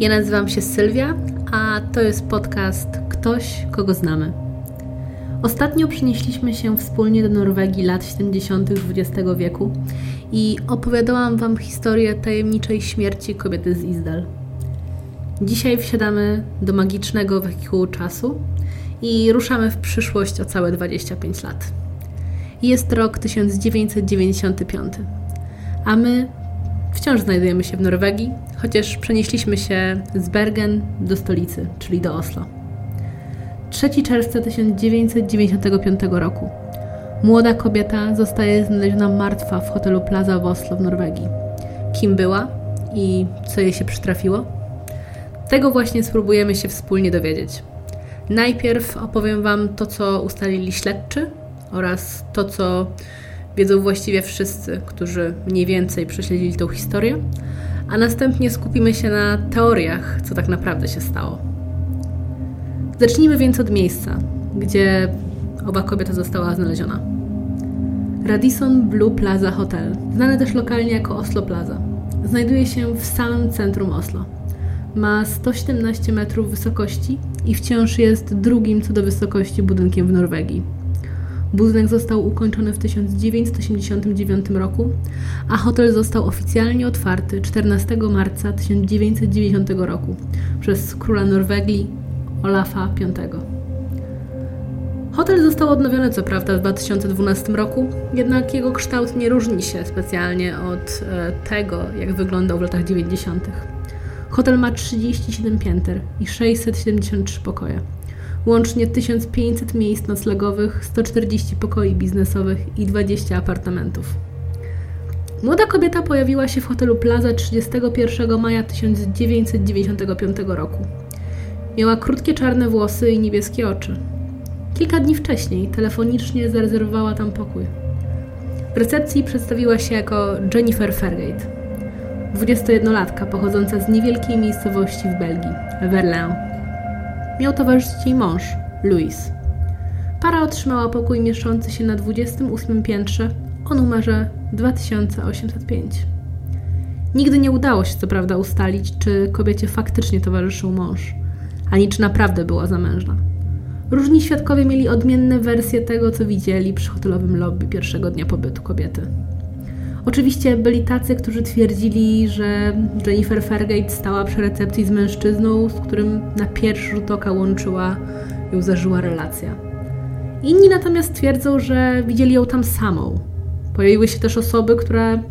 Ja nazywam się Sylwia, a to jest podcast Ktoś, kogo znamy. Ostatnio przenieśliśmy się wspólnie do Norwegii lat 70. XX wieku i opowiadałam Wam historię tajemniczej śmierci kobiety z Izdal. Dzisiaj wsiadamy do magicznego wehikułu czasu i ruszamy w przyszłość o całe 25 lat. Jest rok 1995, a my wciąż znajdujemy się w Norwegii, chociaż przenieśliśmy się z Bergen do stolicy, czyli do Oslo. 3 czerwca 1995 roku. Młoda kobieta zostaje znaleziona martwa w hotelu Plaza w Oslo w Norwegii. Kim była i co jej się przytrafiło? Tego właśnie spróbujemy się wspólnie dowiedzieć. Najpierw opowiem Wam to, co ustalili śledczy oraz to, co wiedzą właściwie wszyscy, którzy mniej więcej prześledzili tą historię, a następnie skupimy się na teoriach, co tak naprawdę się stało. Zacznijmy więc od miejsca, gdzie oba kobieta została znaleziona. Radisson Blue Plaza Hotel, znany też lokalnie jako Oslo Plaza, znajduje się w samym centrum Oslo. Ma 117 metrów wysokości i wciąż jest drugim co do wysokości budynkiem w Norwegii. Budynek został ukończony w 1989 roku, a hotel został oficjalnie otwarty 14 marca 1990 roku przez króla Norwegii Olafa V. Hotel został odnowiony co prawda w 2012 roku, jednak jego kształt nie różni się specjalnie od e, tego, jak wyglądał w latach 90. Hotel ma 37 pięter i 673 pokoje łącznie 1500 miejsc noclegowych, 140 pokoi biznesowych i 20 apartamentów. Młoda kobieta pojawiła się w hotelu Plaza 31 maja 1995 roku. Miała krótkie czarne włosy i niebieskie oczy. Kilka dni wcześniej telefonicznie zarezerwowała tam pokój. W recepcji przedstawiła się jako Jennifer Fergate, 21-latka pochodząca z niewielkiej miejscowości w Belgii, Verlaine miał towarzyszyć jej mąż, Louis. Para otrzymała pokój mieszczący się na 28 piętrze o numerze 2805. Nigdy nie udało się co prawda ustalić, czy kobiecie faktycznie towarzyszył mąż, ani czy naprawdę była zamężna. Różni świadkowie mieli odmienne wersje tego, co widzieli przy hotelowym lobby pierwszego dnia pobytu kobiety. Oczywiście byli tacy, którzy twierdzili, że Jennifer Fergate stała przy recepcji z mężczyzną, z którym na pierwszy rzut oka łączyła ją zażyła relacja. Inni natomiast twierdzą, że widzieli ją tam samą. Pojawiły się też osoby, które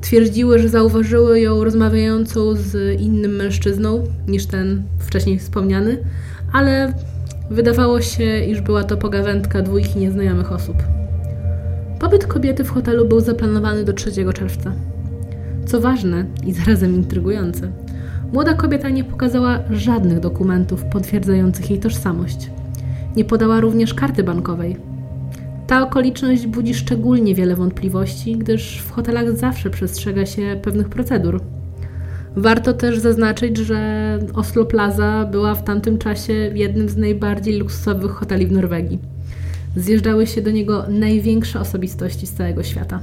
twierdziły, że zauważyły ją rozmawiającą z innym mężczyzną niż ten wcześniej wspomniany, ale wydawało się, iż była to pogawędka dwójki nieznajomych osób. Pobyt kobiety w hotelu był zaplanowany do 3 czerwca. Co ważne i zarazem intrygujące, młoda kobieta nie pokazała żadnych dokumentów potwierdzających jej tożsamość. Nie podała również karty bankowej. Ta okoliczność budzi szczególnie wiele wątpliwości, gdyż w hotelach zawsze przestrzega się pewnych procedur. Warto też zaznaczyć, że Oslo Plaza była w tamtym czasie jednym z najbardziej luksusowych hoteli w Norwegii zjeżdżały się do niego największe osobistości z całego świata.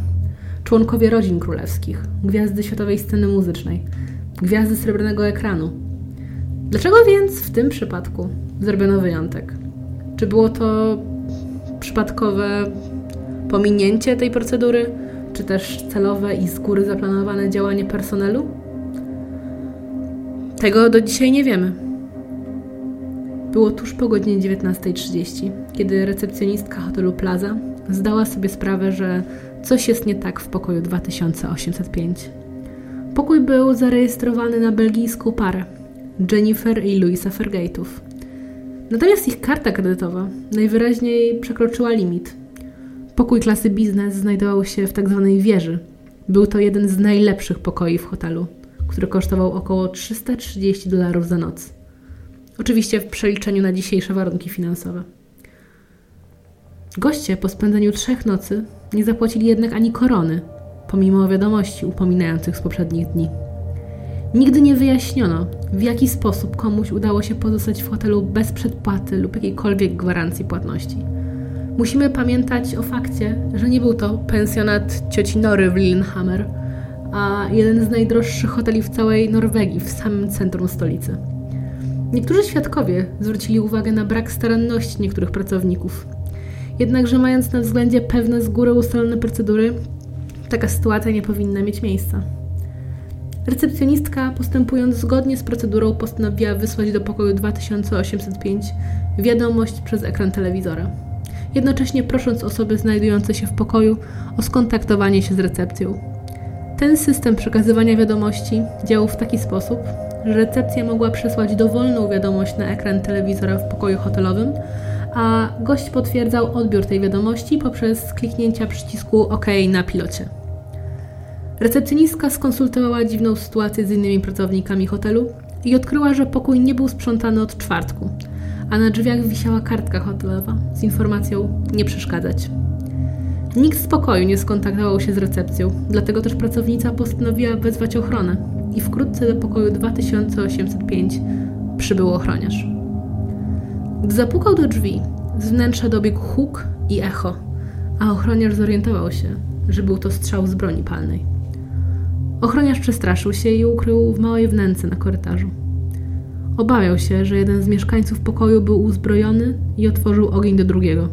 Członkowie rodzin królewskich, gwiazdy światowej sceny muzycznej, gwiazdy srebrnego ekranu. Dlaczego więc w tym przypadku zrobiono wyjątek? Czy było to przypadkowe pominięcie tej procedury, czy też celowe i z góry zaplanowane działanie personelu? Tego do dzisiaj nie wiemy. Było tuż po godzinie 19.30, kiedy recepcjonistka hotelu Plaza zdała sobie sprawę, że coś jest nie tak w pokoju 2805. Pokój był zarejestrowany na belgijską parę Jennifer i Louisa Fergate'ów. Natomiast ich karta kredytowa najwyraźniej przekroczyła limit. Pokój klasy biznes znajdował się w tak zwanej wieży. Był to jeden z najlepszych pokoi w hotelu, który kosztował około 330 dolarów za noc. Oczywiście w przeliczeniu na dzisiejsze warunki finansowe. Goście po spędzeniu trzech nocy nie zapłacili jednak ani korony, pomimo wiadomości upominających z poprzednich dni. Nigdy nie wyjaśniono, w jaki sposób komuś udało się pozostać w hotelu bez przedpłaty lub jakiejkolwiek gwarancji płatności. Musimy pamiętać o fakcie, że nie był to pensjonat cioci Nory w Lillehammer, a jeden z najdroższych hoteli w całej Norwegii, w samym centrum stolicy. Niektórzy świadkowie zwrócili uwagę na brak staranności niektórych pracowników. Jednakże, mając na względzie pewne z góry ustalone procedury, taka sytuacja nie powinna mieć miejsca. Recepcjonistka, postępując zgodnie z procedurą, postanowiła wysłać do pokoju 2805 wiadomość przez ekran telewizora, jednocześnie prosząc osoby znajdujące się w pokoju o skontaktowanie się z recepcją. Ten system przekazywania wiadomości działał w taki sposób, że recepcja mogła przesłać dowolną wiadomość na ekran telewizora w pokoju hotelowym, a gość potwierdzał odbiór tej wiadomości poprzez kliknięcia przycisku OK na pilocie. Recepcjonistka skonsultowała dziwną sytuację z innymi pracownikami hotelu i odkryła, że pokój nie był sprzątany od czwartku, a na drzwiach wisiała kartka hotelowa z informacją nie przeszkadzać. Nikt z pokoju nie skontaktował się z recepcją, dlatego też pracownica postanowiła wezwać ochronę i wkrótce do pokoju 2805 przybył ochroniarz. Gdy zapukał do drzwi, z wnętrza dobiegł huk i echo, a ochroniarz zorientował się, że był to strzał z broni palnej. Ochroniarz przestraszył się i ukrył w małej wnęce na korytarzu. Obawiał się, że jeden z mieszkańców pokoju był uzbrojony i otworzył ogień do drugiego.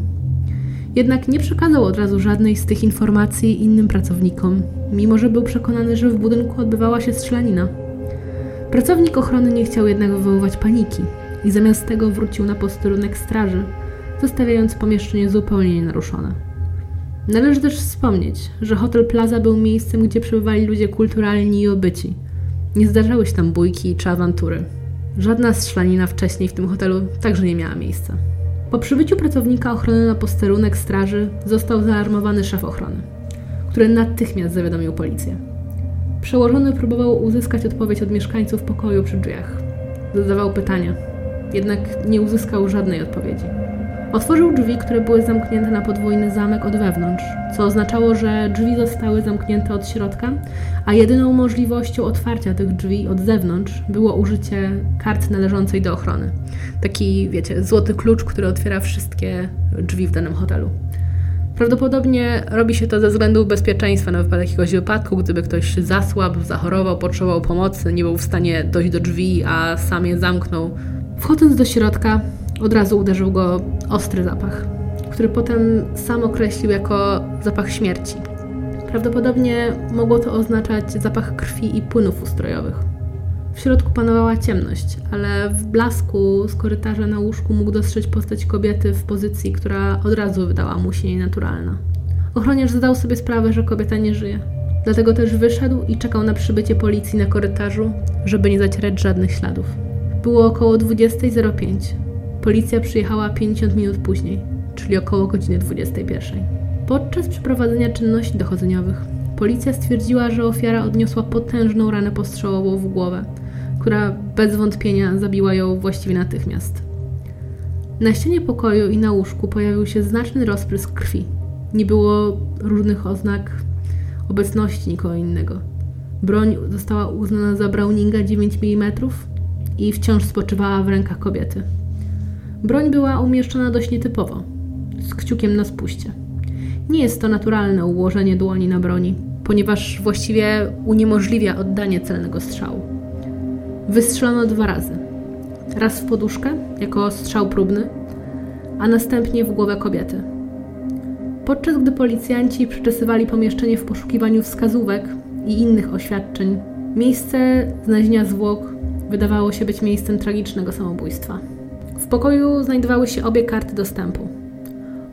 Jednak nie przekazał od razu żadnej z tych informacji innym pracownikom, mimo że był przekonany, że w budynku odbywała się strzelanina. Pracownik ochrony nie chciał jednak wywoływać paniki i zamiast tego wrócił na posterunek straży, zostawiając pomieszczenie zupełnie nienaruszone. Należy też wspomnieć, że Hotel Plaza był miejscem, gdzie przebywali ludzie kulturalni i obyci. Nie zdarzały się tam bójki czy awantury. Żadna strzelanina wcześniej w tym hotelu także nie miała miejsca. Po przybyciu pracownika ochrony na posterunek straży został zaalarmowany szef ochrony, który natychmiast zawiadomił policję. Przełożony próbował uzyskać odpowiedź od mieszkańców pokoju przy drzwiach. Zadawał pytania, jednak nie uzyskał żadnej odpowiedzi. Otworzył drzwi, które były zamknięte na podwójny zamek od wewnątrz, co oznaczało, że drzwi zostały zamknięte od środka, a jedyną możliwością otwarcia tych drzwi od zewnątrz było użycie karty należącej do ochrony. Taki, wiecie, złoty klucz, który otwiera wszystkie drzwi w danym hotelu. Prawdopodobnie robi się to ze względu bezpieczeństwa na wypadek jakiegoś wypadku, gdyby ktoś zasłabł, zachorował, potrzebował pomocy, nie był w stanie dojść do drzwi, a sam je zamknął. Wchodząc do środka, od razu uderzył go ostry zapach, który potem sam określił jako zapach śmierci. Prawdopodobnie mogło to oznaczać zapach krwi i płynów ustrojowych. W środku panowała ciemność, ale w blasku z korytarza na łóżku mógł dostrzec postać kobiety w pozycji, która od razu wydała mu się nienaturalna. Ochroniarz zdał sobie sprawę, że kobieta nie żyje. Dlatego też wyszedł i czekał na przybycie policji na korytarzu, żeby nie zacierać żadnych śladów. Było około 20.05. Policja przyjechała 50 minut później, czyli około godziny 21. Podczas przeprowadzenia czynności dochodzeniowych policja stwierdziła, że ofiara odniosła potężną ranę postrzałową w głowę, która bez wątpienia zabiła ją właściwie natychmiast. Na ścianie pokoju i na łóżku pojawił się znaczny rozprysk krwi. Nie było różnych oznak obecności nikogo innego. Broń została uznana za Browninga 9 mm i wciąż spoczywała w rękach kobiety. Broń była umieszczona dość nietypowo, z kciukiem na spuście. Nie jest to naturalne ułożenie dłoni na broni, ponieważ właściwie uniemożliwia oddanie celnego strzału. Wystrzelono dwa razy. Raz w poduszkę, jako strzał próbny, a następnie w głowę kobiety. Podczas gdy policjanci przeczesywali pomieszczenie w poszukiwaniu wskazówek i innych oświadczeń, miejsce znalezienia zwłok wydawało się być miejscem tragicznego samobójstwa. W pokoju znajdowały się obie karty dostępu.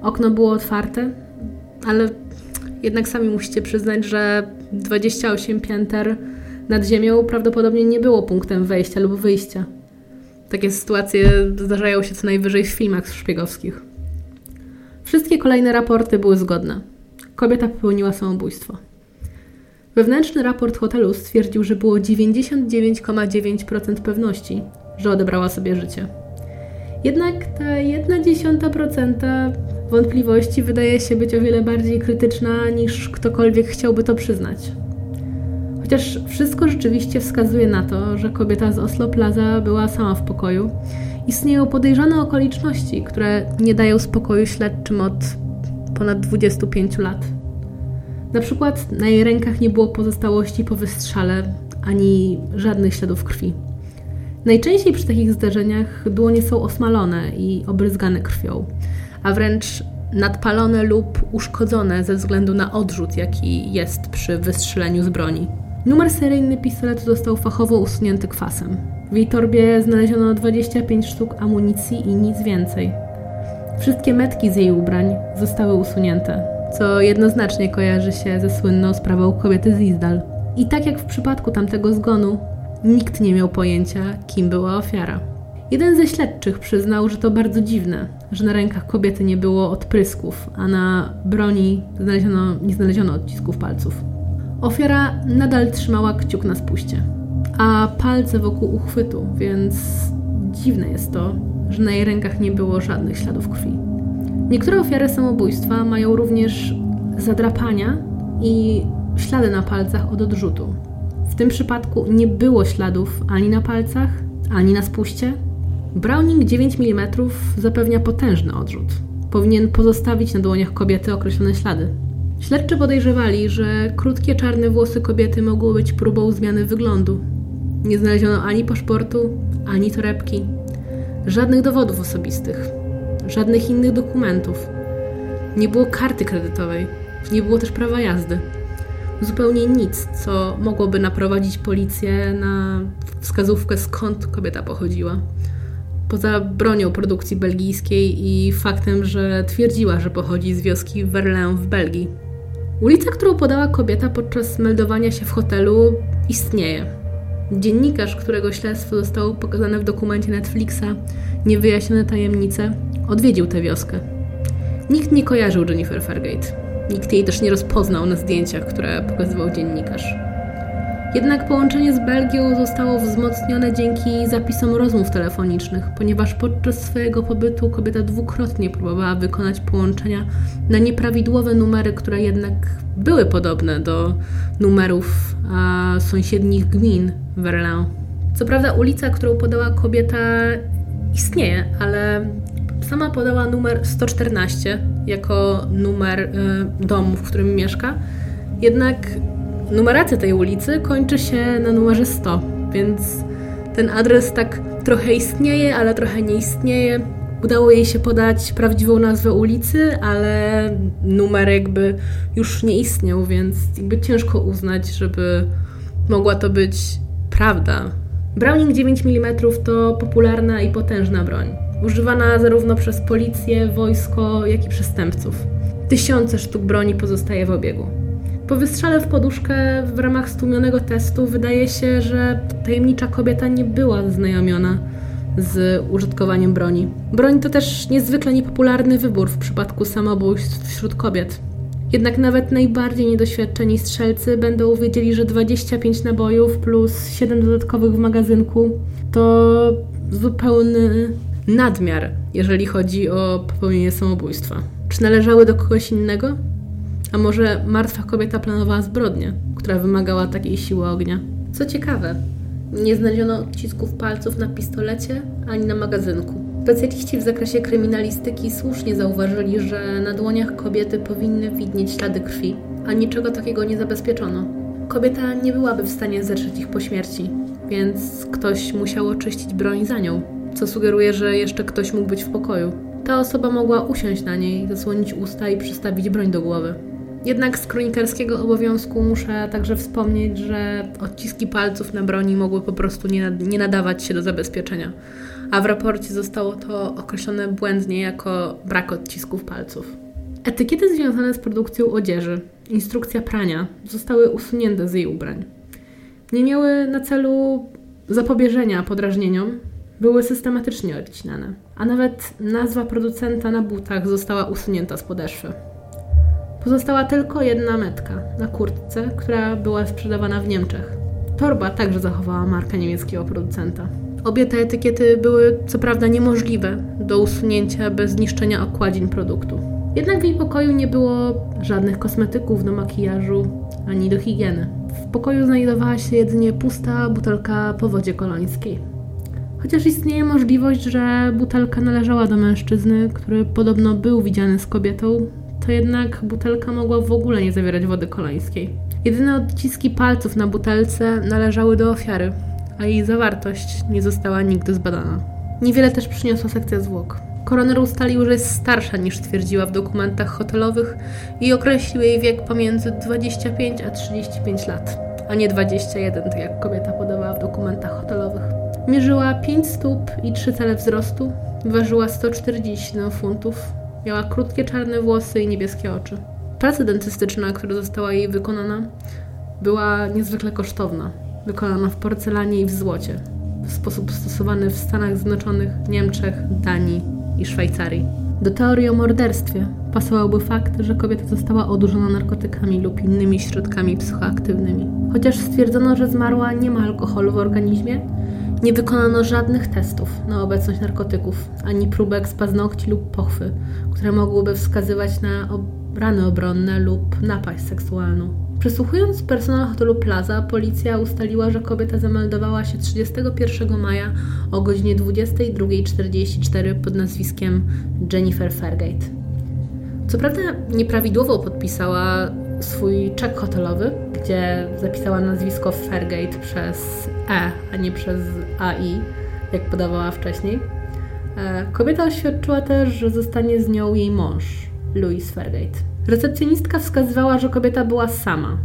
Okno było otwarte, ale jednak sami musicie przyznać, że 28 pięter nad ziemią prawdopodobnie nie było punktem wejścia lub wyjścia. Takie sytuacje zdarzają się co najwyżej w filmach szpiegowskich. Wszystkie kolejne raporty były zgodne. Kobieta popełniła samobójstwo. Wewnętrzny raport hotelu stwierdził, że było 99,9% pewności, że odebrała sobie życie. Jednak ta jedna dziesiąta procenta wątpliwości wydaje się być o wiele bardziej krytyczna niż ktokolwiek chciałby to przyznać. Chociaż wszystko rzeczywiście wskazuje na to, że kobieta z Oslo Plaza była sama w pokoju, istnieją podejrzane okoliczności, które nie dają spokoju śledczym od ponad 25 lat. Na przykład na jej rękach nie było pozostałości po wystrzale ani żadnych śladów krwi. Najczęściej przy takich zdarzeniach dłonie są osmalone i obryzgane krwią, a wręcz nadpalone lub uszkodzone ze względu na odrzut, jaki jest przy wystrzeleniu z broni. Numer seryjny pistoletu został fachowo usunięty kwasem. W jej torbie znaleziono 25 sztuk amunicji i nic więcej. Wszystkie metki z jej ubrań zostały usunięte, co jednoznacznie kojarzy się ze słynną sprawą kobiety z Izdal. I tak jak w przypadku tamtego zgonu, nikt nie miał pojęcia, kim była ofiara. Jeden ze śledczych przyznał, że to bardzo dziwne, że na rękach kobiety nie było odprysków, a na broni znaleziono, nie znaleziono odcisków palców. Ofiara nadal trzymała kciuk na spuście, a palce wokół uchwytu, więc dziwne jest to, że na jej rękach nie było żadnych śladów krwi. Niektóre ofiary samobójstwa mają również zadrapania i ślady na palcach od odrzutu. W tym przypadku nie było śladów ani na palcach, ani na spuście. Browning 9 mm zapewnia potężny odrzut. Powinien pozostawić na dłoniach kobiety określone ślady. Śledczy podejrzewali, że krótkie czarne włosy kobiety mogły być próbą zmiany wyglądu. Nie znaleziono ani paszportu, ani torebki, żadnych dowodów osobistych, żadnych innych dokumentów. Nie było karty kredytowej, nie było też prawa jazdy. Zupełnie nic, co mogłoby naprowadzić policję na wskazówkę, skąd kobieta pochodziła. Poza bronią produkcji belgijskiej i faktem, że twierdziła, że pochodzi z wioski Verlaine w Belgii. Ulica, którą podała kobieta podczas meldowania się w hotelu, istnieje. Dziennikarz, którego śledztwo zostało pokazane w dokumencie Netflixa Niewyjaśnione tajemnice, odwiedził tę wioskę. Nikt nie kojarzył Jennifer Fargate. Nikt jej też nie rozpoznał na zdjęciach, które pokazywał dziennikarz. Jednak połączenie z Belgią zostało wzmocnione dzięki zapisom rozmów telefonicznych, ponieważ podczas swojego pobytu kobieta dwukrotnie próbowała wykonać połączenia na nieprawidłowe numery, które jednak były podobne do numerów a, sąsiednich gmin Verlin. Co prawda ulica, którą podała kobieta istnieje, ale sama podała numer 114 jako numer y, domu, w którym mieszka. Jednak numeracja tej ulicy kończy się na numerze 100, więc ten adres tak trochę istnieje, ale trochę nie istnieje. Udało jej się podać prawdziwą nazwę ulicy, ale numer jakby już nie istniał, więc jakby ciężko uznać, żeby mogła to być prawda. Browning 9 mm to popularna i potężna broń, używana zarówno przez policję, wojsko, jak i przestępców. Tysiące sztuk broni pozostaje w obiegu. Po wystrzale w poduszkę w ramach stłumionego testu wydaje się, że tajemnicza kobieta nie była zaznajomiona z użytkowaniem broni. Broń to też niezwykle niepopularny wybór w przypadku samobójstw wśród kobiet. Jednak nawet najbardziej niedoświadczeni strzelcy będą wiedzieli, że 25 nabojów plus 7 dodatkowych w magazynku to zupełny nadmiar, jeżeli chodzi o popełnienie samobójstwa. Czy należały do kogoś innego? A może martwa kobieta planowała zbrodnię, która wymagała takiej siły ognia? Co ciekawe, nie znaleziono odcisków palców na pistolecie ani na magazynku. Specjaliści w zakresie kryminalistyki słusznie zauważyli, że na dłoniach kobiety powinny widnieć ślady krwi, a niczego takiego nie zabezpieczono. Kobieta nie byłaby w stanie zetrzeć ich po śmierci, więc ktoś musiał oczyścić broń za nią, co sugeruje, że jeszcze ktoś mógł być w pokoju. Ta osoba mogła usiąść na niej, zasłonić usta i przystawić broń do głowy. Jednak z kronikarskiego obowiązku muszę także wspomnieć, że odciski palców na broni mogły po prostu nie, nie nadawać się do zabezpieczenia, a w raporcie zostało to określone błędnie jako brak odcisków palców. Etykiety związane z produkcją odzieży, instrukcja prania zostały usunięte z jej ubrań. Nie miały na celu zapobieżenia podrażnieniom, były systematycznie odcinane, a nawet nazwa producenta na butach została usunięta z podeszwy. Pozostała tylko jedna metka na kurtce, która była sprzedawana w Niemczech. Torba także zachowała markę niemieckiego producenta. Obie te etykiety były co prawda niemożliwe do usunięcia bez zniszczenia okładzin produktu. Jednak w jej pokoju nie było żadnych kosmetyków do makijażu ani do higieny. W pokoju znajdowała się jedynie pusta butelka po wodzie kolońskiej. Chociaż istnieje możliwość, że butelka należała do mężczyzny, który podobno był widziany z kobietą, to jednak butelka mogła w ogóle nie zawierać wody kolańskiej. Jedyne odciski palców na butelce należały do ofiary, a jej zawartość nie została nigdy zbadana. Niewiele też przyniosła sekcja zwłok. Koroner ustalił, że jest starsza niż twierdziła w dokumentach hotelowych i określił jej wiek pomiędzy 25 a 35 lat, a nie 21, tak jak kobieta podawała w dokumentach hotelowych. Mierzyła 5 stóp i 3 cele wzrostu, ważyła 147 funtów, miała krótkie czarne włosy i niebieskie oczy. Praca dentystyczna, która została jej wykonana, była niezwykle kosztowna, wykonana w porcelanie i w złocie, w sposób stosowany w Stanach Zjednoczonych, Niemczech, Danii i Szwajcarii. Do teorii o morderstwie pasowałby fakt, że kobieta została odurzona narkotykami lub innymi środkami psychoaktywnymi. Chociaż stwierdzono, że zmarła nie ma alkoholu w organizmie, nie wykonano żadnych testów na obecność narkotyków, ani próbek z paznokci lub pochwy, które mogłyby wskazywać na rany obronne lub napaść seksualną. Przesłuchując personel hotelu Plaza, policja ustaliła, że kobieta zameldowała się 31 maja o godzinie 22.44 pod nazwiskiem Jennifer Fairgate. Co prawda nieprawidłowo podpisała swój czek hotelowy, gdzie zapisała nazwisko Fairgate przez E, a nie przez AI, jak podawała wcześniej. E, kobieta oświadczyła też, że zostanie z nią jej mąż, Louis Fairgate. Recepcjonistka wskazywała, że kobieta była sama.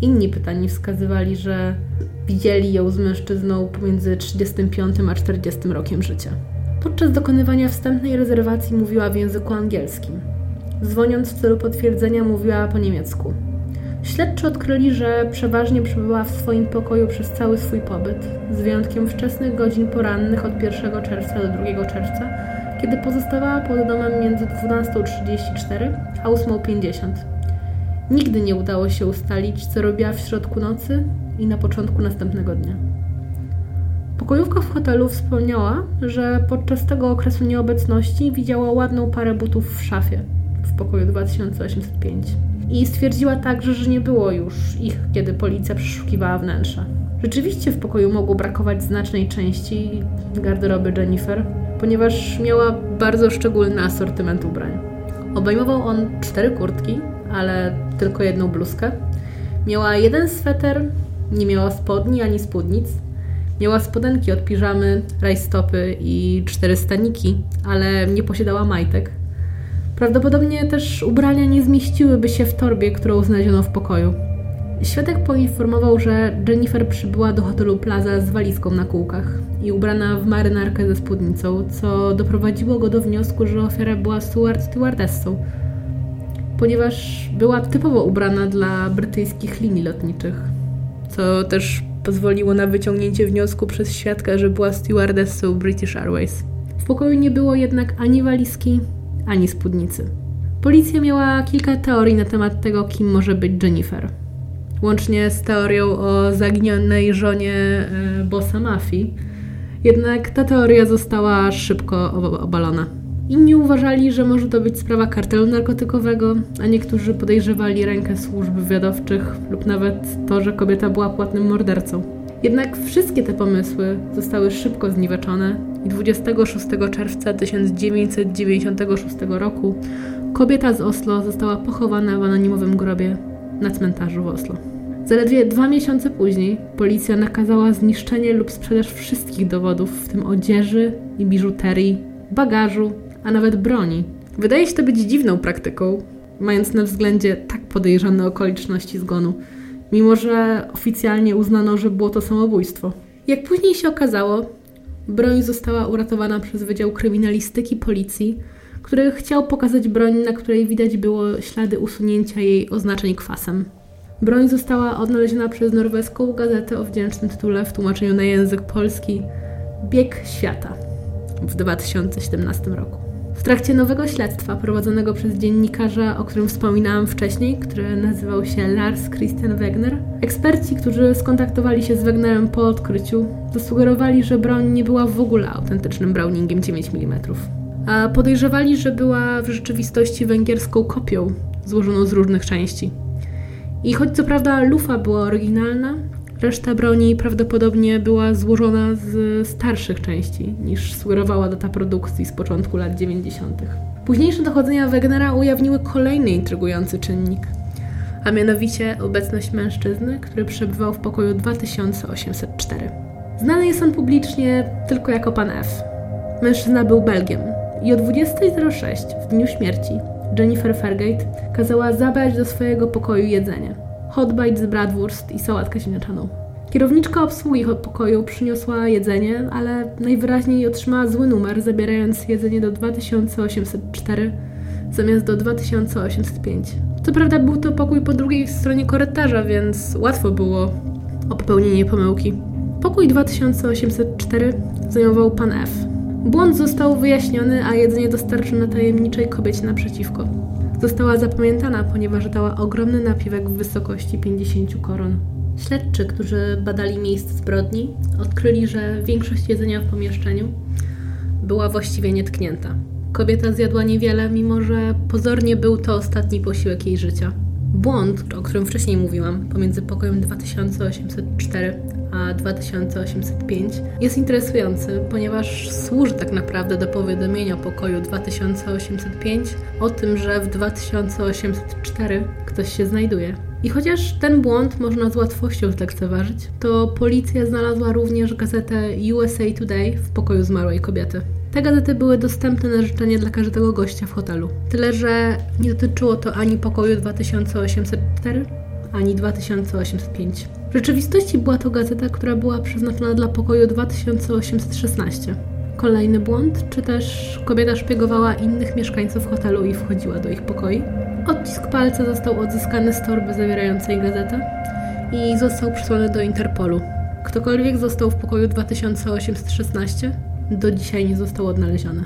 Inni pytani wskazywali, że widzieli ją z mężczyzną pomiędzy 35 a 40 rokiem życia. Podczas dokonywania wstępnej rezerwacji mówiła w języku angielskim. Dzwoniąc w celu potwierdzenia, mówiła po niemiecku. Śledczy odkryli, że przeważnie przebywała w swoim pokoju przez cały swój pobyt, z wyjątkiem wczesnych godzin porannych od 1 czerwca do 2 czerwca, kiedy pozostawała pod domem między 12.34 a 8.50. Nigdy nie udało się ustalić, co robiła w środku nocy i na początku następnego dnia. Pokojówka w hotelu wspomniała, że podczas tego okresu nieobecności widziała ładną parę butów w szafie w pokoju 2805 i stwierdziła także, że nie było już ich, kiedy policja przeszukiwała wnętrze. Rzeczywiście w pokoju mogło brakować znacznej części garderoby Jennifer, ponieważ miała bardzo szczególny asortyment ubrań. Obejmował on cztery kurtki, ale tylko jedną bluzkę. Miała jeden sweter, nie miała spodni ani spódnic. Miała spodenki od piżamy, rajstopy i cztery staniki, ale nie posiadała majtek. Prawdopodobnie też ubrania nie zmieściłyby się w torbie, którą znaleziono w pokoju. Świadek poinformował, że Jennifer przybyła do hotelu Plaza z walizką na kółkach i ubrana w marynarkę ze spódnicą, co doprowadziło go do wniosku, że ofiara była steward stewardessą, ponieważ była typowo ubrana dla brytyjskich linii lotniczych, co też pozwoliło na wyciągnięcie wniosku przez świadka, że była stewardessą British Airways. W pokoju nie było jednak ani walizki, ani spódnicy. Policja miała kilka teorii na temat tego, kim może być Jennifer. Łącznie z teorią o zaginionej żonie e, bossa mafii. Jednak ta teoria została szybko obalona. Inni uważali, że może to być sprawa kartelu narkotykowego, a niektórzy podejrzewali rękę służb wywiadowczych lub nawet to, że kobieta była płatnym mordercą. Jednak wszystkie te pomysły zostały szybko zniweczone i 26 czerwca 1996 roku kobieta z Oslo została pochowana w anonimowym grobie na cmentarzu w Oslo. Zaledwie dwa miesiące później policja nakazała zniszczenie lub sprzedaż wszystkich dowodów, w tym odzieży i biżuterii, bagażu, a nawet broni. Wydaje się to być dziwną praktyką, mając na względzie tak podejrzane okoliczności zgonu, mimo że oficjalnie uznano, że było to samobójstwo. Jak później się okazało, broń została uratowana przez Wydział Kryminalistyki Policji, który chciał pokazać broń, na której widać było ślady usunięcia jej oznaczeń kwasem. Broń została odnaleziona przez norweską gazetę o wdzięcznym tytule w tłumaczeniu na język polski Bieg Świata w 2017 roku. W trakcie nowego śledztwa prowadzonego przez dziennikarza, o którym wspominałam wcześniej, który nazywał się Lars Christian Wegner, eksperci, którzy skontaktowali się z Wegnerem po odkryciu, zasugerowali, że broń nie była w ogóle autentycznym Browningiem 9 mm. A podejrzewali, że była w rzeczywistości węgierską kopią złożoną z różnych części. I choć co prawda lufa była oryginalna, Reszta broni prawdopodobnie była złożona z starszych części niż sugerowała data produkcji z początku lat 90. Późniejsze dochodzenia Wegnera ujawniły kolejny intrygujący czynnik, a mianowicie obecność mężczyzny, który przebywał w pokoju 2804. Znany jest on publicznie tylko jako pan F. Mężczyzna był Belgiem i o 20.06 w dniu śmierci Jennifer Fergate kazała zabrać do swojego pokoju jedzenie. Hot bites z bratwurst i sałatkę ziemniaczaną. Kierowniczka obsługi pokoju przyniosła jedzenie, ale najwyraźniej otrzymała zły numer, zabierając jedzenie do 2804 zamiast do 2805. Co prawda był to pokój po drugiej stronie korytarza, więc łatwo było o popełnienie pomyłki. Pokój 2804 zajmował pan F. Błąd został wyjaśniony, a jedzenie dostarczone tajemniczej kobiecie naprzeciwko. Została zapamiętana, ponieważ dała ogromny napiwek w wysokości 50 koron. Śledczy, którzy badali miejsce zbrodni, odkryli, że większość jedzenia w pomieszczeniu była właściwie nietknięta. Kobieta zjadła niewiele, mimo że pozornie był to ostatni posiłek jej życia. Błąd, o którym wcześniej mówiłam, pomiędzy pokojem 2804 a 2805 jest interesujący, ponieważ służy tak naprawdę do powiadomienia pokoju 2805 o tym, że w 2804 ktoś się znajduje. I chociaż ten błąd można z łatwością zlekceważyć, to policja znalazła również gazetę USA Today w pokoju zmarłej kobiety. Te gazety były dostępne na życzenie dla każdego gościa w hotelu. Tyle, że nie dotyczyło to ani pokoju 2804, ani 2805. W rzeczywistości była to gazeta, która była przeznaczona dla pokoju 2816. Kolejny błąd, czy też kobieta szpiegowała innych mieszkańców hotelu i wchodziła do ich pokoi? Odcisk palca został odzyskany z torby zawierającej gazetę i został przysłany do Interpolu. Ktokolwiek został w pokoju 2816 do dzisiaj nie został odnaleziony.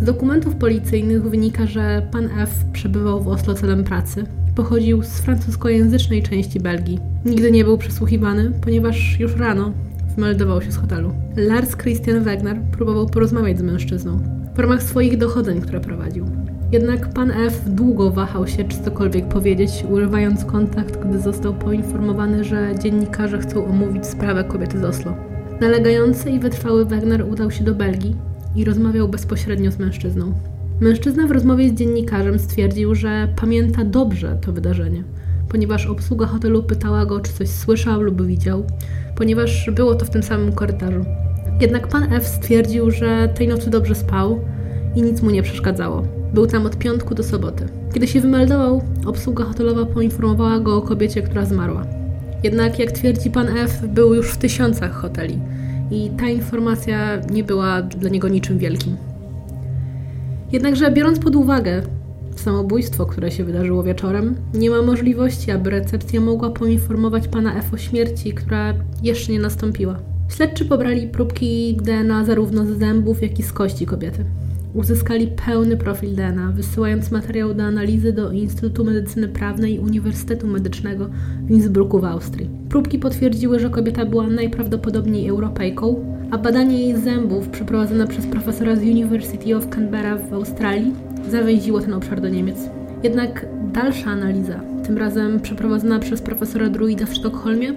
Z dokumentów policyjnych wynika, że pan F przebywał w Oslo celem pracy. Pochodził z francuskojęzycznej części Belgii. Nigdy nie był przesłuchiwany, ponieważ już rano wymeldował się z hotelu. Lars Christian Wegner próbował porozmawiać z mężczyzną w ramach swoich dochodzeń, które prowadził. Jednak pan F długo wahał się, czy cokolwiek powiedzieć, urywając kontakt, gdy został poinformowany, że dziennikarze chcą omówić sprawę kobiety z Oslo. Nalegający i wytrwały Wegner udał się do Belgii i rozmawiał bezpośrednio z mężczyzną. Mężczyzna w rozmowie z dziennikarzem stwierdził, że pamięta dobrze to wydarzenie, ponieważ obsługa hotelu pytała go, czy coś słyszał lub widział, ponieważ było to w tym samym korytarzu. Jednak pan F stwierdził, że tej nocy dobrze spał i nic mu nie przeszkadzało. Był tam od piątku do soboty. Kiedy się wymeldował, obsługa hotelowa poinformowała go o kobiecie, która zmarła. Jednak, jak twierdzi pan F, był już w tysiącach hoteli i ta informacja nie była dla niego niczym wielkim. Jednakże, biorąc pod uwagę samobójstwo, które się wydarzyło wieczorem, nie ma możliwości, aby recepcja mogła poinformować pana F o śmierci, która jeszcze nie nastąpiła. Śledczy pobrali próbki DNA zarówno z zębów, jak i z kości kobiety. Uzyskali pełny profil DNA, wysyłając materiał do analizy do Instytutu Medycyny Prawnej Uniwersytetu Medycznego w Innsbrucku w Austrii. Próbki potwierdziły, że kobieta była najprawdopodobniej Europejką, a badanie jej zębów przeprowadzone przez profesora z University of Canberra w Australii zawęziło ten obszar do Niemiec. Jednak dalsza analiza, tym razem przeprowadzona przez profesora Druida w Sztokholmie,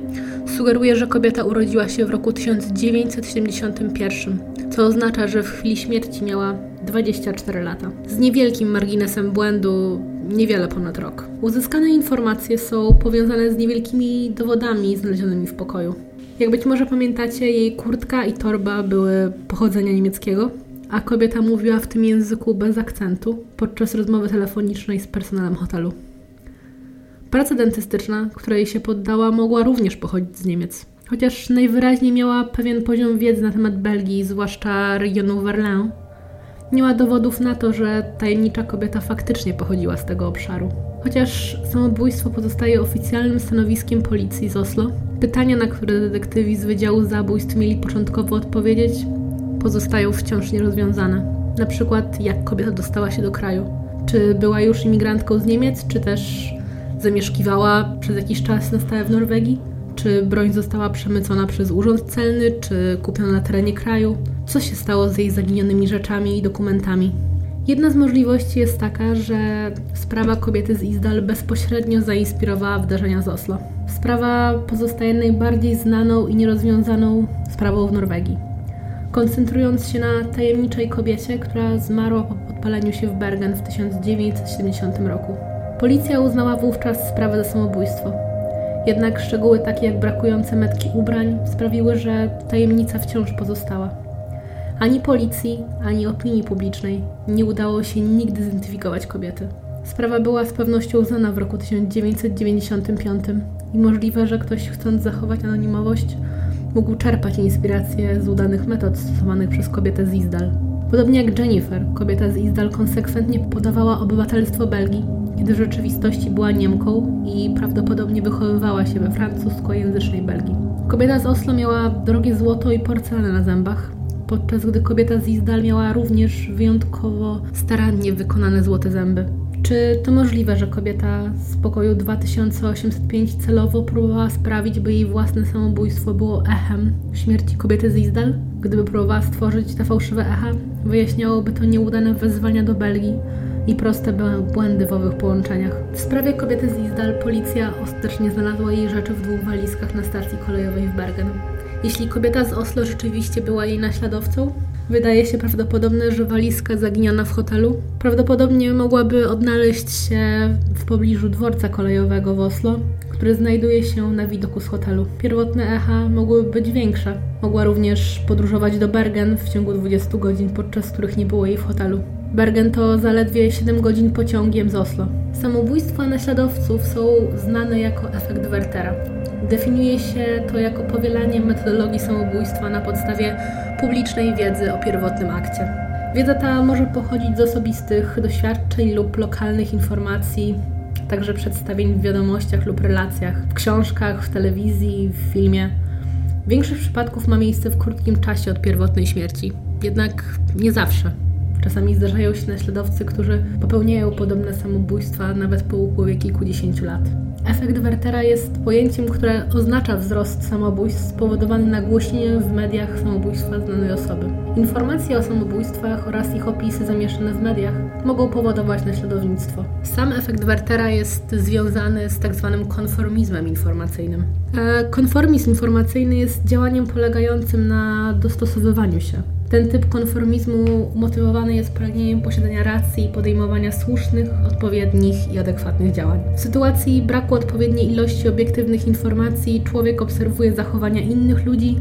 sugeruje, że kobieta urodziła się w roku 1971, co oznacza, że w chwili śmierci miała 24 lata. Z niewielkim marginesem błędu, niewiele ponad rok. Uzyskane informacje są powiązane z niewielkimi dowodami znalezionymi w pokoju. Jak być może pamiętacie, jej kurtka i torba były pochodzenia niemieckiego, a kobieta mówiła w tym języku bez akcentu podczas rozmowy telefonicznej z personelem hotelu. Praca dentystyczna, której się poddała, mogła również pochodzić z Niemiec. Chociaż najwyraźniej miała pewien poziom wiedzy na temat Belgii, zwłaszcza regionu Verlaine, nie ma dowodów na to, że tajemnicza kobieta faktycznie pochodziła z tego obszaru. Chociaż samobójstwo pozostaje oficjalnym stanowiskiem policji z Oslo, pytania, na które detektywi z Wydziału Zabójstw mieli początkowo odpowiedzieć, pozostają wciąż nierozwiązane. Na przykład, jak kobieta dostała się do kraju. Czy była już imigrantką z Niemiec, czy też zamieszkiwała przez jakiś czas na stałe w Norwegii? Czy broń została przemycona przez urząd celny, czy kupiona na terenie kraju? Co się stało z jej zaginionymi rzeczami i dokumentami? Jedna z możliwości jest taka, że sprawa kobiety z Izdal bezpośrednio zainspirowała wydarzenia z Oslo. Sprawa pozostaje najbardziej znaną i nierozwiązaną sprawą w Norwegii. Koncentrując się na tajemniczej kobiecie, która zmarła po podpaleniu się w Bergen w 1970 roku. Policja uznała wówczas sprawę za samobójstwo. Jednak szczegóły takie jak brakujące metki ubrań sprawiły, że tajemnica wciąż pozostała. Ani policji, ani opinii publicznej nie udało się nigdy zidentyfikować kobiety. Sprawa była z pewnością uznana w roku 1995 i możliwe, że ktoś chcąc zachować anonimowość mógł czerpać inspiracje z udanych metod stosowanych przez kobietę z Izdal. Podobnie jak Jennifer, kobieta z Izdal konsekwentnie podawała obywatelstwo Belgii, kiedy w rzeczywistości była Niemką i prawdopodobnie wychowywała się we francuskojęzycznej Belgii. Kobieta z Oslo miała drogie złoto i porcelanę na zębach, podczas gdy kobieta z Izdal miała również wyjątkowo starannie wykonane złote zęby. Czy to możliwe, że kobieta z pokoju 2805 celowo próbowała sprawić, by jej własne samobójstwo było echem śmierci kobiety z Izdal? Gdyby próbowała stworzyć te fałszywe echa, wyjaśniałoby to nieudane wezwania do Belgii i proste błędy w owych połączeniach. W sprawie kobiety z Izdal policja ostatecznie znalazła jej rzeczy w dwóch walizkach na stacji kolejowej w Bergen. Jeśli kobieta z Oslo rzeczywiście była jej naśladowcą, wydaje się prawdopodobne, że walizka zaginiona w hotelu prawdopodobnie mogłaby odnaleźć się w pobliżu dworca kolejowego w Oslo, który znajduje się na widoku z hotelu. Pierwotne echa mogłyby być większe. Mogła również podróżować do Bergen w ciągu 20 godzin, podczas których nie było jej w hotelu. Bergen to zaledwie 7 godzin pociągiem z Oslo. Samobójstwa naśladowców są znane jako efekt Wertera. Definiuje się to jako powielanie metodologii samobójstwa na podstawie publicznej wiedzy o pierwotnym akcie. Wiedza ta może pochodzić z osobistych doświadczeń lub lokalnych informacji, także przedstawień w wiadomościach lub relacjach, w książkach, w telewizji, w filmie. Większość przypadków ma miejsce w krótkim czasie od pierwotnej śmierci, jednak nie zawsze. Czasami zdarzają się naśladowcy, którzy popełniają podobne samobójstwa nawet po upływie kilkudziesięciu lat. Efekt Wertera jest pojęciem, które oznacza wzrost samobójstw spowodowany nagłośnieniem w mediach samobójstwa znanej osoby. Informacje o samobójstwach oraz ich opisy zamieszczone w mediach mogą powodować naśladownictwo. Sam efekt Wertera jest związany z tak zwanym konformizmem informacyjnym. E, konformizm informacyjny jest działaniem polegającym na dostosowywaniu się ten typ konformizmu motywowany jest pragnieniem posiadania racji i podejmowania słusznych, odpowiednich i adekwatnych działań. W sytuacji braku odpowiedniej ilości obiektywnych informacji człowiek obserwuje zachowania innych ludzi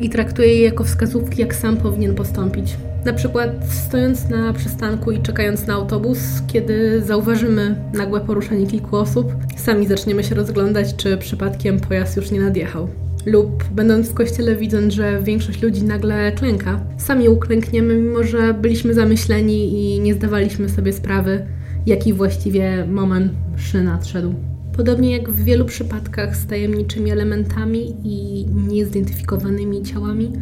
i traktuje je jako wskazówki, jak sam powinien postąpić. Na przykład stojąc na przystanku i czekając na autobus, kiedy zauważymy nagłe poruszenie kilku osób, sami zaczniemy się rozglądać, czy przypadkiem pojazd już nie nadjechał lub będąc w kościele widząc, że większość ludzi nagle klęka, sami uklękniemy, mimo że byliśmy zamyśleni i nie zdawaliśmy sobie sprawy, jaki właściwie moment mszy nadszedł. Podobnie jak w wielu przypadkach z tajemniczymi elementami i niezidentyfikowanymi ciałami,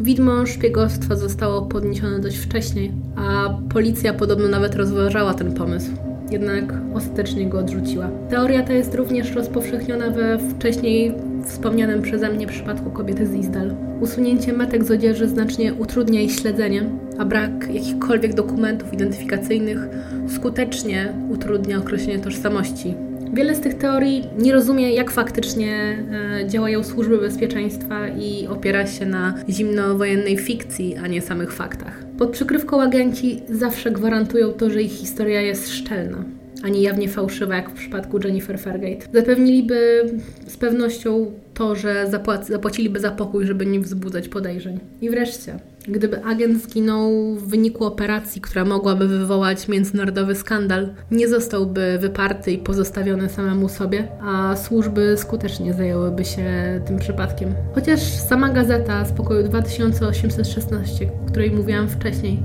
widmo szpiegostwa zostało podniesione dość wcześnie, a policja podobno nawet rozważała ten pomysł jednak ostatecznie go odrzuciła. Teoria ta jest również rozpowszechniona we wcześniej wspomnianym przeze mnie przypadku kobiety z Izdal. Usunięcie metek z odzieży znacznie utrudnia jej śledzenie, a brak jakichkolwiek dokumentów identyfikacyjnych skutecznie utrudnia określenie tożsamości Wiele z tych teorii nie rozumie, jak faktycznie e, działają służby bezpieczeństwa i opiera się na zimnowojennej fikcji, a nie samych faktach. Pod przykrywką agenci zawsze gwarantują to, że ich historia jest szczelna a nie jawnie fałszywa, jak w przypadku Jennifer Fairgate. Zapewniliby z pewnością to, że zapłaciliby za pokój, żeby nie wzbudzać podejrzeń. I wreszcie, gdyby agent zginął w wyniku operacji, która mogłaby wywołać międzynarodowy skandal, nie zostałby wyparty i pozostawiony samemu sobie, a służby skutecznie zajęłyby się tym przypadkiem. Chociaż sama gazeta z pokoju 2816, o której mówiłam wcześniej,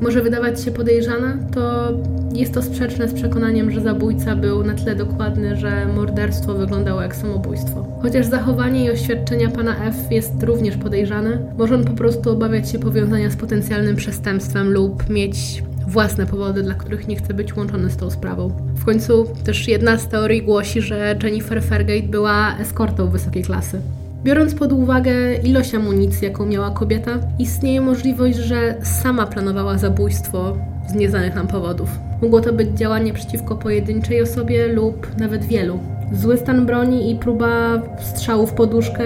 może wydawać się podejrzana, to jest to sprzeczne z przekonaniem, że zabójca był na tyle dokładny, że morderstwo wyglądało jak samobójstwo. Chociaż zachowanie i oświadczenia pana F jest również podejrzane, może on po prostu obawiać się powiązania z potencjalnym przestępstwem lub mieć własne powody, dla których nie chce być łączony z tą sprawą. W końcu też jedna z teorii głosi, że Jennifer Fairgate była eskortą wysokiej klasy. Biorąc pod uwagę ilość amunicji, jaką miała kobieta, istnieje możliwość, że sama planowała zabójstwo z nieznanych nam powodów. Mogło to być działanie przeciwko pojedynczej osobie lub nawet wielu. Zły stan broni i próba strzału w poduszkę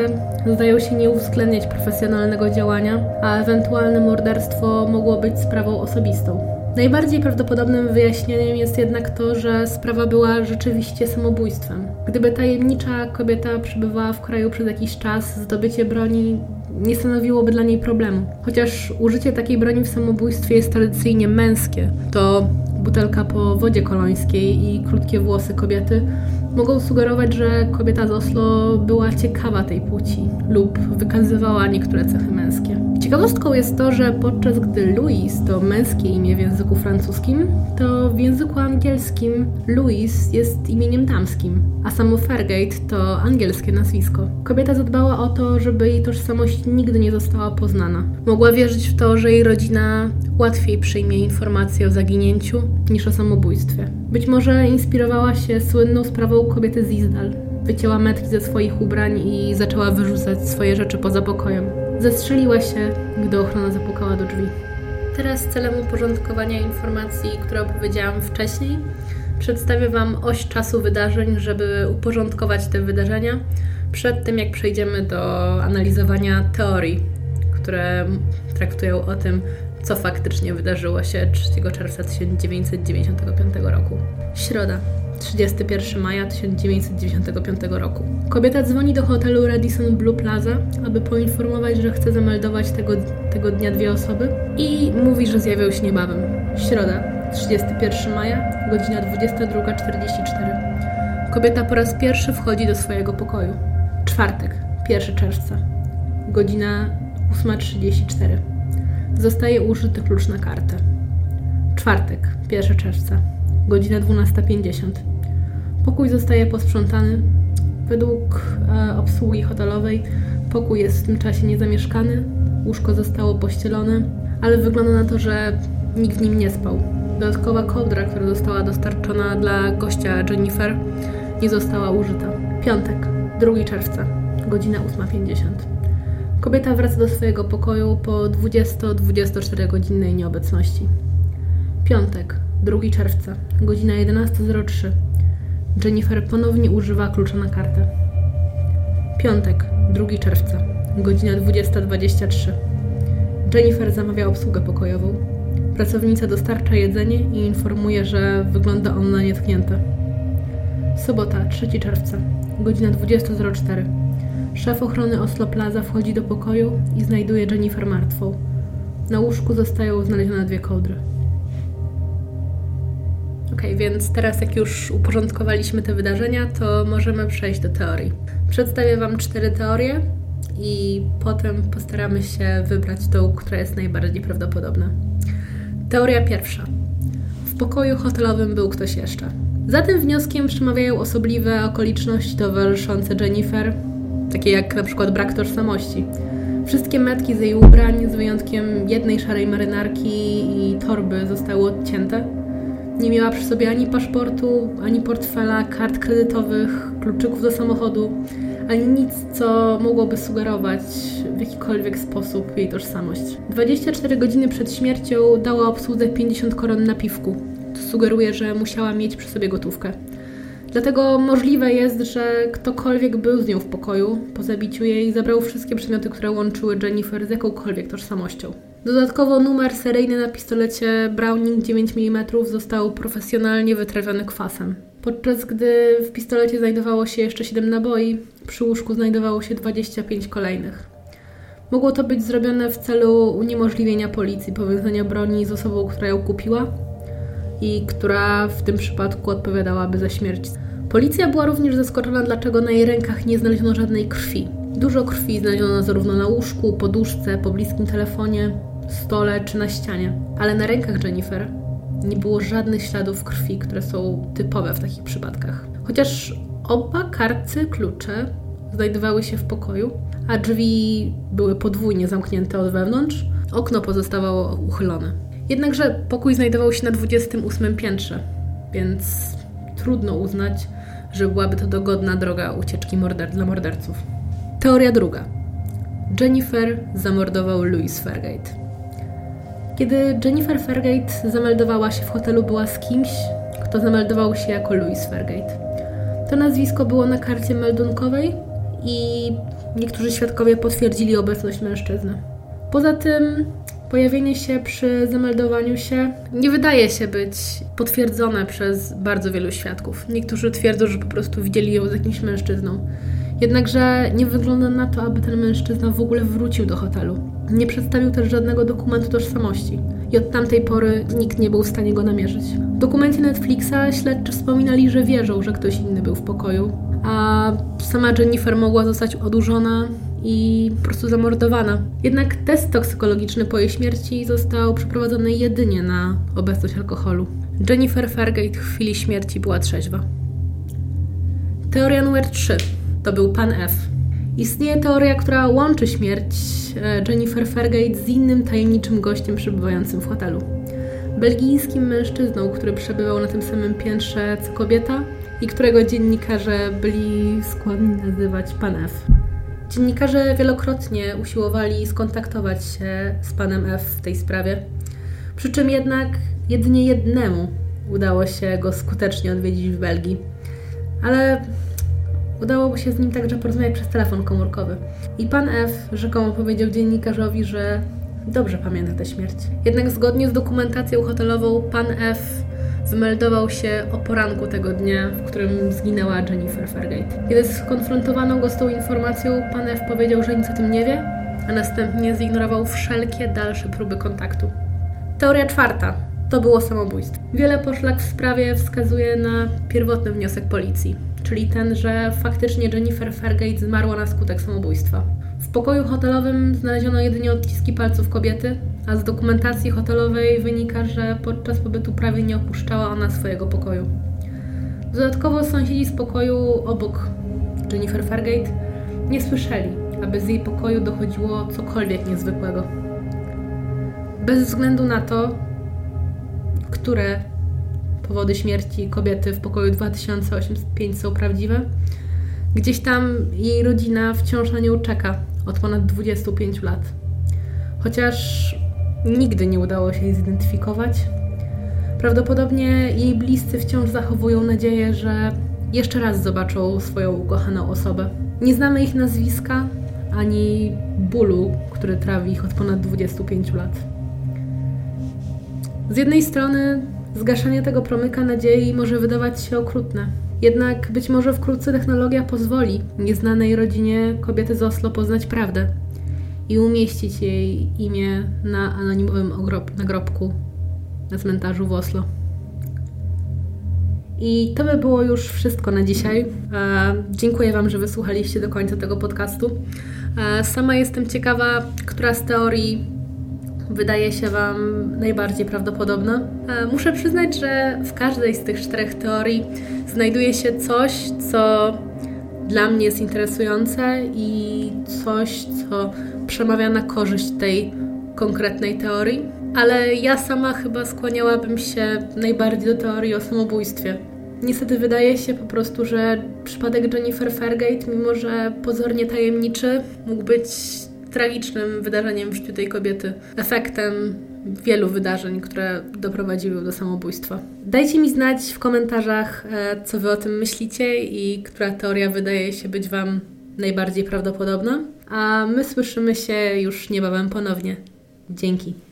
zdają się nie uwzględniać profesjonalnego działania, a ewentualne morderstwo mogło być sprawą osobistą. Najbardziej prawdopodobnym wyjaśnieniem jest jednak to, że sprawa była rzeczywiście samobójstwem. Gdyby tajemnicza kobieta przebywała w kraju przez jakiś czas, zdobycie broni nie stanowiłoby dla niej problemu. Chociaż użycie takiej broni w samobójstwie jest tradycyjnie męskie, to butelka po wodzie kolońskiej i krótkie włosy kobiety mogą sugerować, że kobieta z Oslo była ciekawa tej płci lub wykazywała niektóre cechy męskie. Ciekawostką jest to, że podczas gdy Louis to męskie imię w języku francuskim, to w języku angielskim Louis jest imieniem damskim, a samo Fergate to angielskie nazwisko. Kobieta zadbała o to, żeby jej tożsamość nigdy nie została poznana. Mogła wierzyć w to, że jej rodzina łatwiej przyjmie informacje o zaginięciu niż o samobójstwie. Być może inspirowała się słynną sprawą kobiety z Izdal. Wycięła metki ze swoich ubrań i zaczęła wyrzucać swoje rzeczy poza pokojem. Zastrzeliła się, gdy ochrona zapukała do drzwi. Teraz celem uporządkowania informacji, które opowiedziałam wcześniej, przedstawię Wam oś czasu wydarzeń, żeby uporządkować te wydarzenia przed tym, jak przejdziemy do analizowania teorii, które traktują o tym, co faktycznie wydarzyło się 3 czerwca 1995 roku. Środa, 31 maja 1995 roku. Kobieta dzwoni do hotelu Radisson Blue Plaza, aby poinformować, że chce zameldować tego, tego dnia dwie osoby i mówi, że zjawią się niebawem. Środa, 31 maja, godzina 22.44. Kobieta po raz pierwszy wchodzi do swojego pokoju. Czwartek, 1 czerwca, godzina 8.34. Zostaje użyty klucz na kartę. Czwartek, 1 czerwca, godzina 12.50. Pokój zostaje posprzątany. Według e, obsługi hotelowej pokój jest w tym czasie niezamieszkany, łóżko zostało pościelone, ale wygląda na to, że nikt w nim nie spał. Dodatkowa kołdra, która została dostarczona dla gościa Jennifer, nie została użyta. Piątek, 2 czerwca, godzina 8.50. Kobieta wraca do swojego pokoju po 20-24 godzinnej nieobecności. Piątek, 2 czerwca, godzina 11.03. Jennifer ponownie używa klucza na kartę. Piątek, 2 czerwca, godzina 20.23. Jennifer zamawia obsługę pokojową. Pracownica dostarcza jedzenie i informuje, że wygląda on na nietknięte. Sobota, 3 czerwca, godzina 20.04. Szef ochrony Oslo Plaza wchodzi do pokoju i znajduje Jennifer martwą. Na łóżku zostają znalezione dwie kołdry. Ok, więc teraz jak już uporządkowaliśmy te wydarzenia, to możemy przejść do teorii. Przedstawię Wam cztery teorie i potem postaramy się wybrać tą, która jest najbardziej prawdopodobna. Teoria pierwsza. W pokoju hotelowym był ktoś jeszcze. Za tym wnioskiem przemawiają osobliwe okoliczności towarzyszące Jennifer, takie jak na przykład brak tożsamości. Wszystkie metki z jej ubrań, z wyjątkiem jednej szarej marynarki i torby, zostały odcięte nie miała przy sobie ani paszportu, ani portfela, kart kredytowych, kluczyków do samochodu, ani nic, co mogłoby sugerować w jakikolwiek sposób jej tożsamość. 24 godziny przed śmiercią dała obsłudze 50 koron na piwku. To sugeruje, że musiała mieć przy sobie gotówkę. Dlatego możliwe jest, że ktokolwiek był z nią w pokoju po zabiciu jej zabrał wszystkie przedmioty, które łączyły Jennifer z jakąkolwiek tożsamością. Dodatkowo numer seryjny na pistolecie Browning 9 mm został profesjonalnie wytrawiony kwasem. Podczas gdy w pistolecie znajdowało się jeszcze 7 naboi, przy łóżku znajdowało się 25 kolejnych. Mogło to być zrobione w celu uniemożliwienia policji powiązania broni z osobą, która ją kupiła i która w tym przypadku odpowiadałaby za śmierć. Policja była również zaskoczona, dlaczego na jej rękach nie znaleziono żadnej krwi. Dużo krwi znaleziono zarówno na łóżku, poduszce, pobliskim telefonie, stole czy na ścianie. Ale na rękach Jennifer nie było żadnych śladów krwi, które są typowe w takich przypadkach. Chociaż oba kartce klucze znajdowały się w pokoju, a drzwi były podwójnie zamknięte od wewnątrz, okno pozostawało uchylone. Jednakże pokój znajdował się na 28 piętrze, więc trudno uznać, że byłaby to dogodna droga ucieczki morder dla morderców. Teoria druga. Jennifer zamordował Louis Fergate. Kiedy Jennifer Fairgate zameldowała się w hotelu, była z kimś, kto zameldował się jako Louis Fairgate. To nazwisko było na karcie meldunkowej i niektórzy świadkowie potwierdzili obecność mężczyzny. Poza tym pojawienie się przy zameldowaniu się nie wydaje się być potwierdzone przez bardzo wielu świadków. Niektórzy twierdzą, że po prostu widzieli ją z jakimś mężczyzną. Jednakże nie wygląda na to, aby ten mężczyzna w ogóle wrócił do hotelu. Nie przedstawił też żadnego dokumentu tożsamości i od tamtej pory nikt nie był w stanie go namierzyć. W dokumencie Netflixa śledczy wspominali, że wierzą, że ktoś inny był w pokoju, a sama Jennifer mogła zostać odurzona i po prostu zamordowana. Jednak test toksykologiczny po jej śmierci został przeprowadzony jedynie na obecność alkoholu. Jennifer Fargate w chwili śmierci była trzeźwa. Teoria numer 3 to był pan F. Istnieje teoria, która łączy śmierć e, Jennifer Fargate z innym tajemniczym gościem przebywającym w hotelu. Belgijskim mężczyzną, który przebywał na tym samym piętrze co kobieta i którego dziennikarze byli skłonni nazywać pan F. Dziennikarze wielokrotnie usiłowali skontaktować się z panem F w tej sprawie, przy czym jednak jedynie jednemu udało się go skutecznie odwiedzić w Belgii. Ale udało się z nim także porozmawiać przez telefon komórkowy. I pan F rzekomo powiedział dziennikarzowi, że dobrze pamięta tę śmierć. Jednak zgodnie z dokumentacją hotelową pan F wymeldował się o poranku tego dnia, w którym zginęła Jennifer Fairgate. Kiedy skonfrontowano go z tą informacją, pan F powiedział, że nic o tym nie wie, a następnie zignorował wszelkie dalsze próby kontaktu. Teoria czwarta. To było samobójstwo. Wiele poszlak w sprawie wskazuje na pierwotny wniosek policji, czyli ten, że faktycznie Jennifer Fairgate zmarła na skutek samobójstwa. W pokoju hotelowym znaleziono jedynie odciski palców kobiety, a z dokumentacji hotelowej wynika, że podczas pobytu prawie nie opuszczała ona swojego pokoju. Dodatkowo sąsiedzi z pokoju obok Jennifer Fargate nie słyszeli, aby z jej pokoju dochodziło cokolwiek niezwykłego. Bez względu na to, które powody śmierci kobiety w pokoju 2085 są prawdziwe, gdzieś tam jej rodzina wciąż na nią czeka od ponad 25 lat. Chociaż nigdy nie udało się jej zidentyfikować. Prawdopodobnie jej bliscy wciąż zachowują nadzieję, że jeszcze raz zobaczą swoją ukochaną osobę. Nie znamy ich nazwiska ani bólu, który trawi ich od ponad 25 lat. Z jednej strony zgaszanie tego promyka nadziei może wydawać się okrutne. Jednak być może wkrótce technologia pozwoli nieznanej rodzinie kobiety z Oslo poznać prawdę i umieścić jej imię na anonimowym nagrobku na cmentarzu w Oslo. I to by było już wszystko na dzisiaj. E, dziękuję Wam, że wysłuchaliście do końca tego podcastu. E, sama jestem ciekawa, która z teorii wydaje się Wam najbardziej prawdopodobna. E, muszę przyznać, że w każdej z tych czterech teorii znajduje się coś, co dla mnie jest interesujące i coś, co przemawia na korzyść tej konkretnej teorii, ale ja sama chyba skłaniałabym się najbardziej do teorii o samobójstwie. Niestety wydaje się po prostu, że przypadek Jennifer Fairgate, mimo że pozornie tajemniczy, mógł być tragicznym wydarzeniem w życiu tej kobiety, efektem wielu wydarzeń, które doprowadziły do samobójstwa. Dajcie mi znać w komentarzach, e, co Wy o tym myślicie i która teoria wydaje się być Wam najbardziej prawdopodobna. A my słyszymy się już niebawem ponownie. Dzięki.